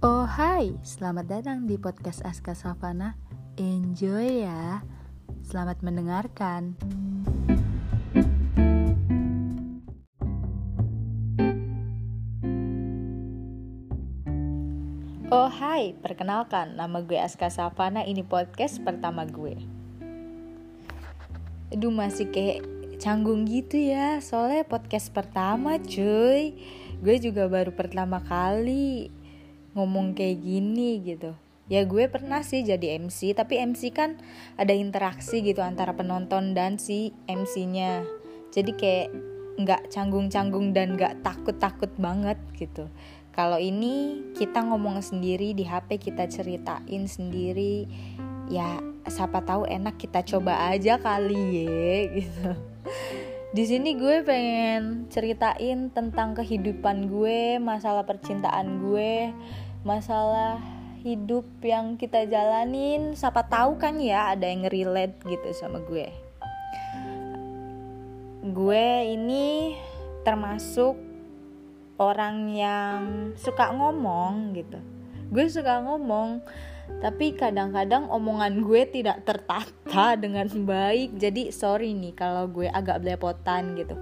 Oh hai, selamat datang di podcast Aska Savana. Enjoy ya. Selamat mendengarkan. Oh hai, perkenalkan nama gue Aska Savana. Ini podcast pertama gue. Aduh masih kayak canggung gitu ya. Soalnya podcast pertama cuy. Gue juga baru pertama kali ngomong kayak gini gitu. Ya gue pernah sih jadi MC tapi MC kan ada interaksi gitu antara penonton dan si MC-nya jadi kayak nggak canggung-canggung dan nggak takut-takut banget gitu. Kalau ini kita ngomong sendiri di HP kita ceritain sendiri. Ya siapa tahu enak kita coba aja kali ya gitu di sini gue pengen ceritain tentang kehidupan gue masalah percintaan gue masalah hidup yang kita jalanin. Siapa tahu kan ya ada yang relate gitu sama gue. Gue ini termasuk orang yang suka ngomong gitu. Gue suka ngomong tapi kadang-kadang omongan gue tidak tertata dengan baik jadi sorry nih kalau gue agak belepotan gitu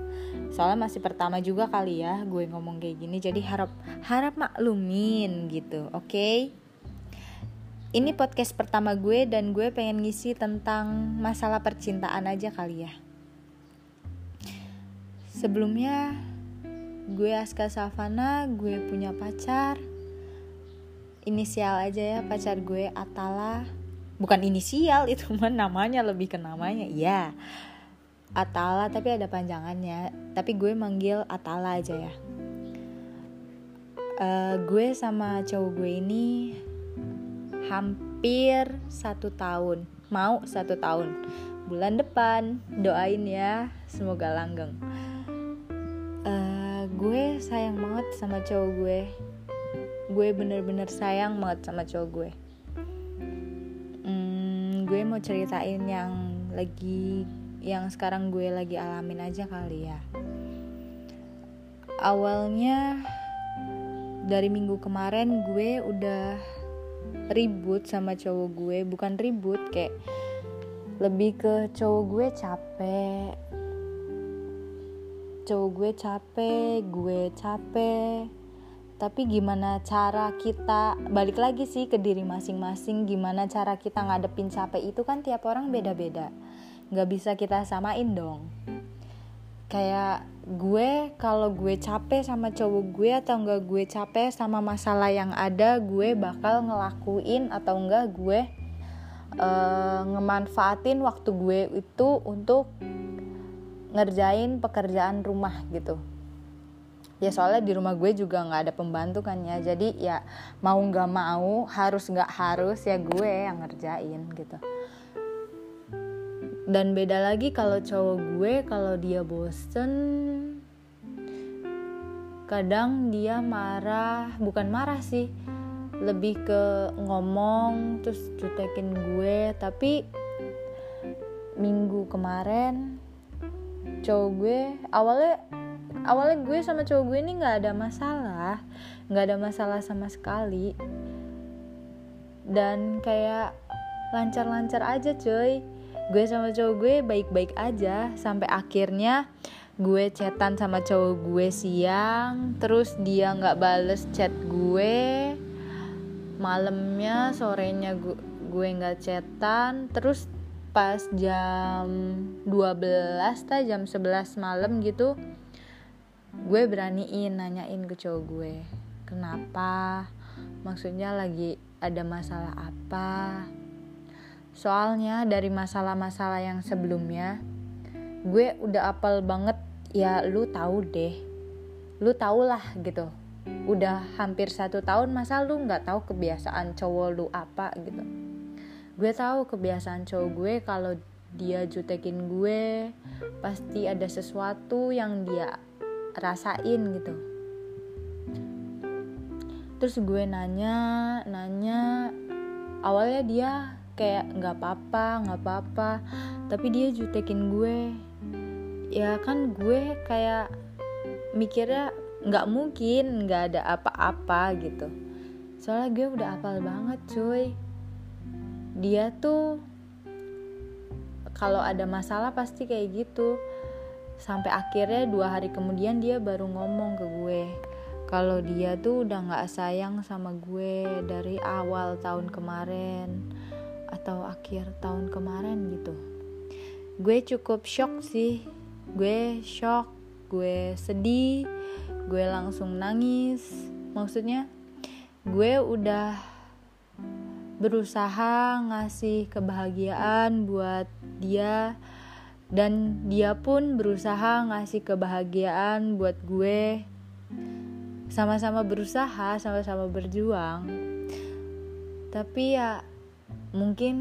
soalnya masih pertama juga kali ya gue ngomong kayak gini jadi harap harap maklumin gitu oke okay? ini podcast pertama gue dan gue pengen ngisi tentang masalah percintaan aja kali ya. Sebelumnya gue Aska Savana, gue punya pacar. Inisial aja ya pacar gue Atala. Bukan inisial itu mah namanya lebih ke namanya. Ya. Atala tapi ada panjangannya. Tapi gue manggil Atala aja ya. Uh, gue sama cowok gue ini hampir satu tahun mau satu tahun bulan depan doain ya semoga langgeng uh, gue sayang banget sama cowok gue gue bener-bener sayang banget sama cowok gue. Hmm, gue mau ceritain yang lagi yang sekarang gue lagi alamin aja kali ya. Awalnya dari minggu kemarin gue udah ribut sama cowok gue. Bukan ribut kayak lebih ke cowok gue capek. Cowok gue capek gue capek tapi gimana cara kita balik lagi sih ke diri masing-masing gimana cara kita ngadepin capek itu kan tiap orang beda-beda. Nggak bisa kita samain dong. Kayak gue kalau gue capek sama cowok gue atau enggak gue capek sama masalah yang ada gue bakal ngelakuin atau enggak gue uh, ngemanfaatin waktu gue itu untuk ngerjain pekerjaan rumah gitu ya soalnya di rumah gue juga nggak ada pembantu kan ya. Jadi ya mau nggak mau harus nggak harus ya gue yang ngerjain gitu. Dan beda lagi kalau cowok gue kalau dia bosen kadang dia marah. Bukan marah sih lebih ke ngomong terus jutekin gue. Tapi minggu kemarin cowok gue awalnya awalnya gue sama cowok gue ini nggak ada masalah nggak ada masalah sama sekali. Dan kayak lancar-lancar aja cuy. Gue sama cowok gue baik-baik aja sampai akhirnya gue chatan sama cowok gue siang terus dia nggak bales chat gue. Malamnya sorenya gue nggak chatan terus pas jam 12 ta jam 11 malam gitu gue beraniin nanyain ke cowok gue kenapa maksudnya lagi ada masalah apa Soalnya dari masalah-masalah yang sebelumnya gue udah apal banget ya lu tahu deh. Lu tau lah gitu. Udah hampir satu tahun masa lu nggak tahu kebiasaan cowok lu apa gitu. Gue tahu kebiasaan cowok gue kalau dia jutekin gue pasti ada sesuatu yang dia rasain gitu. Terus gue nanya nanya. Awalnya dia kayak nggak apa-apa nggak apa-apa. Tapi dia jutekin gue. Ya kan gue kayak mikirnya nggak mungkin nggak ada apa-apa gitu. Soalnya gue udah apal banget cuy. Dia tuh kalau ada masalah pasti kayak gitu sampai akhirnya dua hari kemudian dia baru ngomong ke gue kalau dia tuh udah nggak sayang sama gue dari awal tahun kemarin atau akhir tahun kemarin gitu. Gue cukup shock sih. Gue shock gue sedih gue langsung nangis. Maksudnya gue udah berusaha ngasih kebahagiaan buat dia dan dia pun berusaha ngasih kebahagiaan buat gue. Sama-sama berusaha sama-sama berjuang. Tapi ya mungkin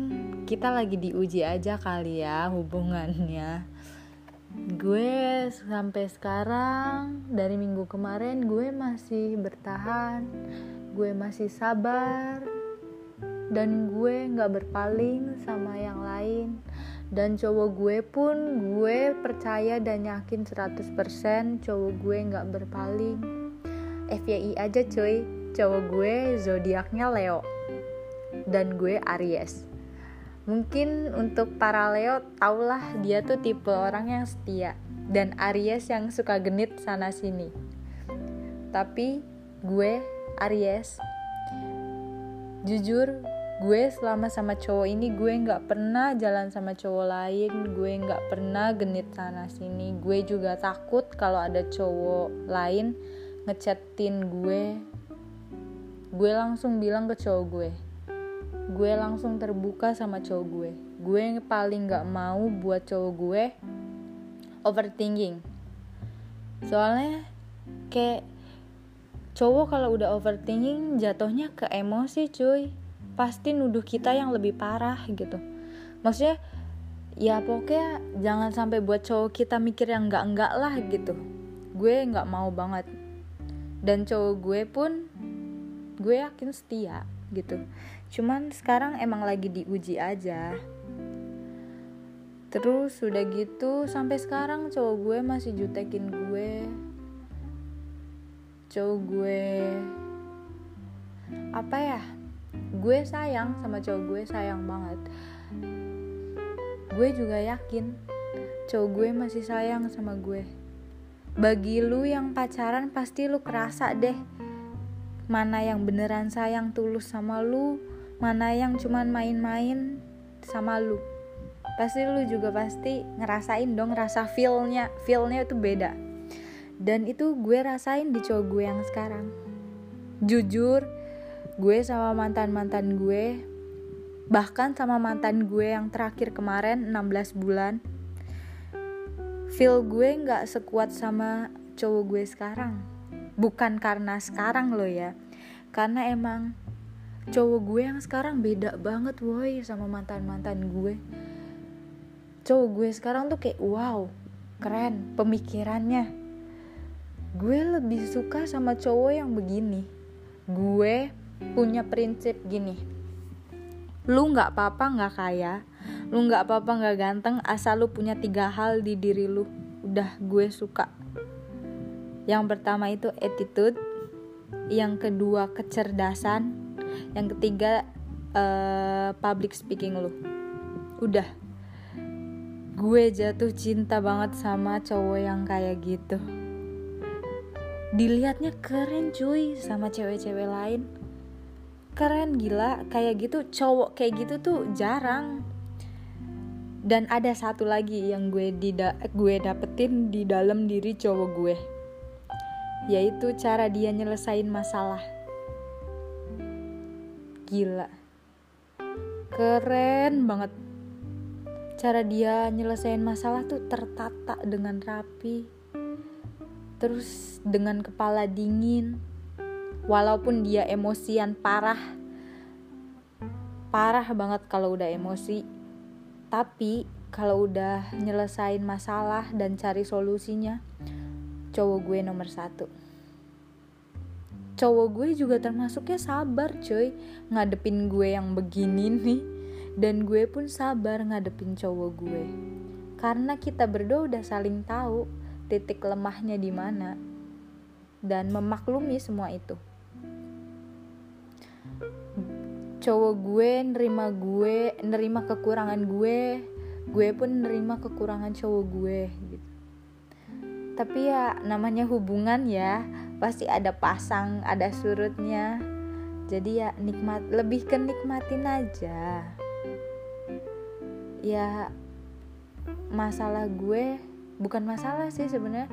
kita lagi diuji aja kali ya hubungannya. Gue sampai sekarang dari minggu kemarin gue masih bertahan. Gue masih sabar dan gue nggak berpaling sama yang lain. Dan cowok gue pun gue percaya dan yakin 100% cowok gue nggak berpaling. FYI aja cuy. Cowok gue zodiaknya Leo. Dan gue Aries. Mungkin untuk para Leo taulah dia tuh tipe orang yang setia. Dan Aries yang suka genit sana sini. Tapi gue Aries. Jujur gue selama sama cowok ini gue nggak pernah jalan sama cowok lain gue nggak pernah genit sana sini. Gue juga takut kalau ada cowok lain ngechatin gue. Gue langsung bilang ke cowok gue. Gue langsung terbuka sama cowok gue. Gue paling gak mau buat cowok gue overthinking. Soalnya kayak cowok kalau udah overthinking jatuhnya ke emosi cuy pasti nuduh kita yang lebih parah gitu. Maksudnya ya pokoknya jangan sampai buat cowok kita mikir yang enggak enggak lah gitu. Gue nggak mau banget. Dan cowok gue pun gue yakin setia gitu. Cuman sekarang emang lagi diuji aja. Terus sudah gitu sampai sekarang cowok gue masih jutekin gue. Cowok gue apa ya gue sayang sama cowok gue sayang banget. Gue juga yakin cowok gue masih sayang sama gue. Bagi lu yang pacaran pasti lu kerasa deh mana yang beneran sayang tulus sama lu mana yang cuman main-main sama lu. Pasti lu juga pasti ngerasain dong rasa feelnya. Feelnya itu beda. Dan itu gue rasain di cowok gue yang sekarang. Jujur gue sama mantan mantan gue bahkan sama mantan gue yang terakhir kemarin 16 bulan feel gue nggak sekuat sama cowok gue sekarang. Bukan karena sekarang lo ya karena emang cowok gue yang sekarang beda banget woi sama mantan mantan gue. Cowok gue sekarang tuh kayak wow keren pemikirannya. Gue lebih suka sama cowok yang begini. Gue punya prinsip gini. Lu nggak apa-apa nggak kaya lu nggak apa-apa nggak ganteng asal lu punya tiga hal di diri lu. Udah gue suka. Yang pertama itu attitude yang kedua kecerdasan yang ketiga uh, public speaking lu. Udah. Gue jatuh cinta banget sama cowok yang kayak gitu. Dilihatnya keren cuy sama cewek-cewek lain keren gila. Kayak gitu cowok kayak gitu tuh jarang. Dan ada satu lagi yang gue dida gue dapetin di dalam diri cowok gue. Yaitu cara dia nyelesain masalah. Gila. Keren banget. Cara dia nyelesain masalah tuh tertata dengan rapi. Terus dengan kepala dingin walaupun dia emosian parah. Parah banget kalau udah emosi. Tapi kalau udah nyelesain masalah dan cari solusinya cowok gue nomor satu. Cowok gue juga termasuknya sabar cuy. Ngadepin gue yang begini nih. Dan gue pun sabar ngadepin cowok gue. Karena kita berdua udah saling tahu titik lemahnya di mana. Dan memaklumi semua itu cowok gue nerima gue nerima kekurangan gue gue pun nerima kekurangan cowok gue gitu. Tapi ya namanya hubungan ya pasti ada pasang ada surutnya. Jadi ya nikmat lebih ke nikmatin aja. Ya masalah gue bukan masalah sih sebenarnya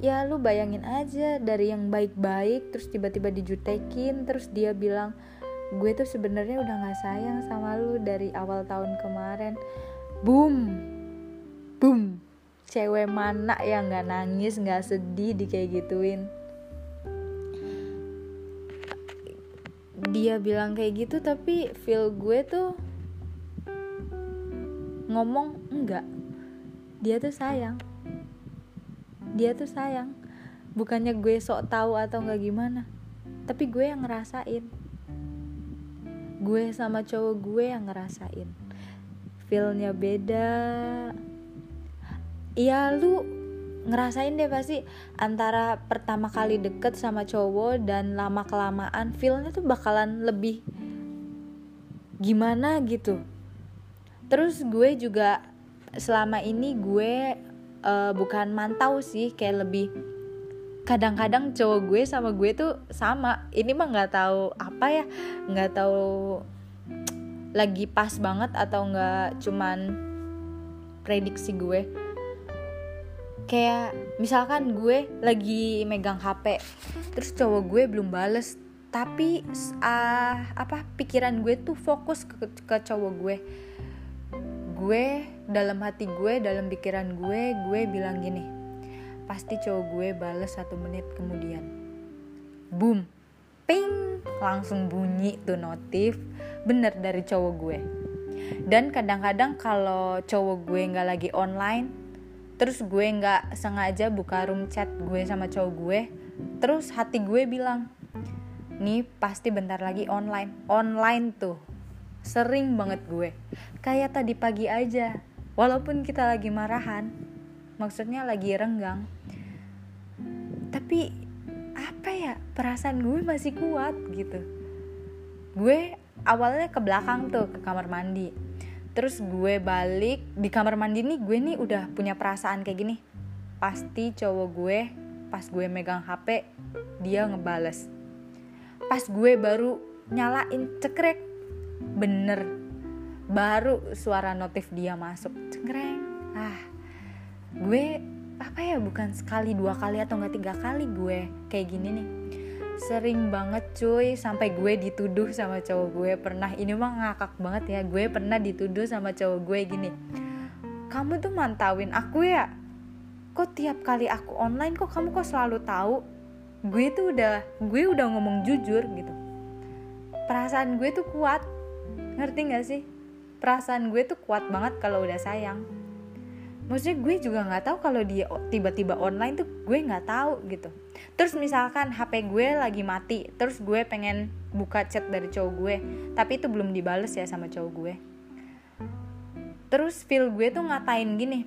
ya lu bayangin aja dari yang baik-baik terus tiba-tiba dijutekin terus dia bilang gue tuh sebenarnya udah nggak sayang sama lu dari awal tahun kemarin. Boom. Boom. Cewek mana yang nggak nangis nggak sedih di kayak gituin? Dia bilang kayak gitu tapi feel gue tuh ngomong enggak. Dia tuh sayang dia tuh sayang. Bukannya gue sok tahu atau nggak gimana tapi gue yang ngerasain. Gue sama cowok gue yang ngerasain. Feelnya beda. Iya lu ngerasain deh pasti antara pertama kali deket sama cowok dan lama kelamaan feelnya tuh bakalan lebih gimana gitu. Terus gue juga selama ini gue uh, bukan mantau sih kayak lebih kadang-kadang cowok gue sama gue tuh sama. Ini mah nggak tahu apa ya nggak tahu lagi pas banget atau nggak cuman prediksi gue. Kayak misalkan gue lagi megang HP terus cowok gue belum bales tapi uh, apa pikiran gue tuh fokus ke, ke cowok gue gue dalam hati gue dalam pikiran gue gue bilang gini pasti cowok gue bales satu menit kemudian. Boom. Ping. Langsung bunyi tuh notif bener dari cowok gue. Dan kadang-kadang kalau cowok gue nggak lagi online terus gue nggak sengaja buka room chat gue sama cowok gue terus hati gue bilang nih pasti bentar lagi online. Online tuh sering banget gue. Kayak tadi pagi aja. Walaupun kita lagi marahan. Maksudnya lagi renggang. Tapi apa ya perasaan gue masih kuat gitu. Gue awalnya ke belakang tuh ke kamar mandi. Terus gue balik di kamar mandi nih gue nih udah punya perasaan kayak gini. Pasti cowok gue pas gue megang HP dia ngebales. Pas gue baru nyalain cekrek bener. Baru suara notif dia masuk. Cekrek ah gue apa ya bukan sekali dua kali atau nggak tiga kali gue kayak gini nih. Sering banget cuy sampai gue dituduh sama cowok gue. Pernah ini mah ngakak banget ya gue pernah dituduh sama cowok gue gini. Kamu tuh mantauin aku ya? Kok tiap kali aku online kok kamu kok selalu tahu? Gue tuh udah gue udah ngomong jujur gitu. Perasaan gue tuh kuat ngerti gak sih? Perasaan gue tuh kuat banget kalau udah sayang. Maksudnya gue juga nggak tahu kalau dia tiba-tiba online tuh gue nggak tahu gitu. Terus misalkan HP gue lagi mati terus gue pengen buka chat dari cowok gue tapi itu belum dibales ya sama cowok gue. Terus feel gue tuh ngatain gini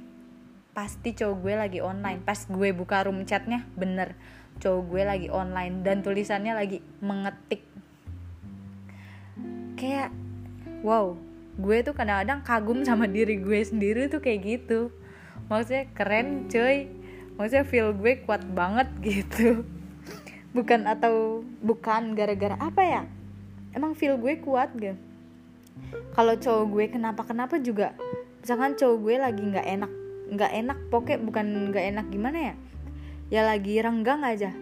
pasti cowok gue lagi online. Pas gue buka room chatnya bener cowok gue lagi online dan tulisannya lagi mengetik. Kayak wow gue tuh kadang-kadang kagum sama diri gue sendiri tuh kayak gitu. Maksudnya keren cuy. Maksudnya feel gue kuat banget gitu. Bukan atau bukan gara-gara apa ya? Emang feel gue kuat gitu kalau cowok gue kenapa kenapa juga misalkan cowok gue lagi nggak enak nggak enak pokoknya bukan nggak enak gimana ya? Ya lagi renggang aja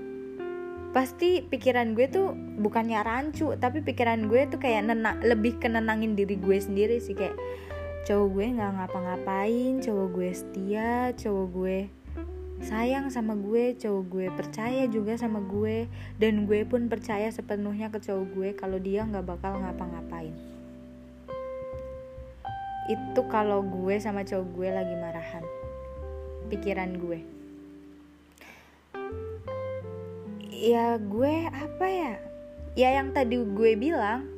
pasti pikiran gue tuh bukannya rancu tapi pikiran gue tuh kayak nenak lebih kenenangin diri gue sendiri sih kayak cowok gue nggak ngapa-ngapain cowok gue setia cowok gue sayang sama gue cowok gue percaya juga sama gue dan gue pun percaya sepenuhnya ke cowok gue kalau dia nggak bakal ngapa-ngapain. Itu kalau gue sama cowok gue lagi marahan pikiran gue ya gue apa ya? Ya yang tadi gue bilang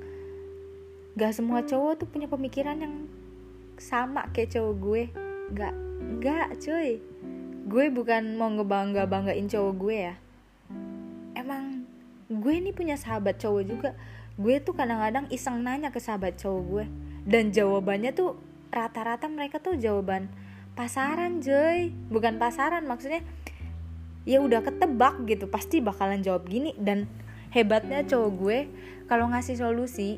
gak semua cowok tuh punya pemikiran yang sama kayak cowok gue. Nggak nggak cuy. Gue bukan mau ngebangga banggain cowok gue ya. Emang gue nih punya sahabat cowok juga. Gue tuh kadang-kadang iseng nanya ke sahabat cowok gue. Dan jawabannya tuh rata-rata mereka tuh jawaban pasaran joy bukan pasaran maksudnya ya udah ketebak gitu pasti bakalan jawab gini. Dan hebatnya cowok gue kalau ngasih solusi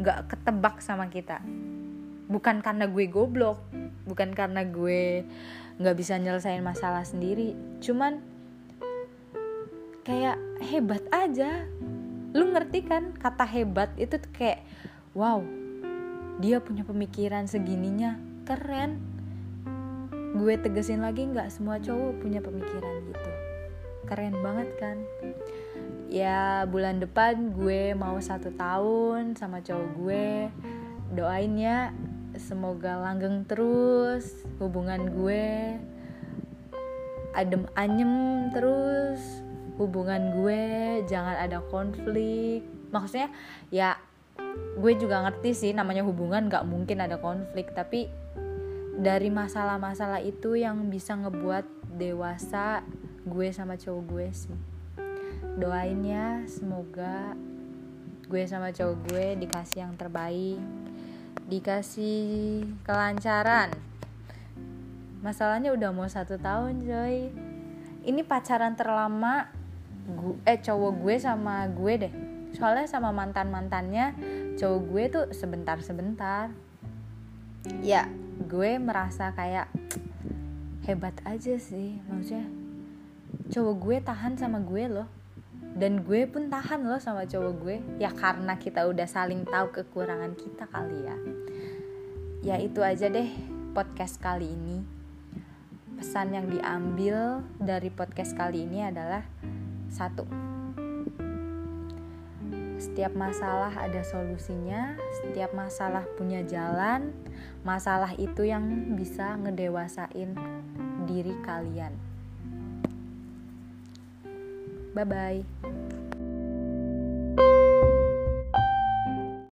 nggak ketebak sama kita. Bukan karena gue goblok bukan karena gue nggak bisa nyelesain masalah sendiri. Cuman kayak hebat aja. Lu ngerti kan kata hebat itu kayak wow dia punya pemikiran segininya. Keren gue tegesin lagi nggak semua cowok punya pemikiran gitu. Keren banget kan? Ya bulan depan gue mau satu tahun sama cowok gue. Doain ya semoga langgeng terus hubungan gue. Adem anyem terus hubungan gue jangan ada konflik. Maksudnya ya gue juga ngerti sih namanya hubungan gak mungkin ada konflik tapi dari masalah-masalah itu yang bisa ngebuat dewasa gue sama cowok gue sih. Doain ya semoga gue sama cowok gue dikasih yang terbaik dikasih kelancaran. Masalahnya udah mau satu tahun coy. Ini pacaran terlama gue, eh cowok gue sama gue deh. Soalnya sama mantan mantannya cowok gue tuh sebentar sebentar ya gue merasa kayak hebat aja sih maksudnya cowok gue tahan sama gue loh. Dan gue pun tahan loh sama cowok gue. Ya karena kita udah saling tahu kekurangan kita kali ya. Ya itu aja deh podcast kali ini. Pesan yang diambil dari podcast kali ini adalah satu, setiap masalah ada solusinya, setiap masalah punya jalan. Masalah itu yang bisa ngedewasain diri kalian. Bye bye.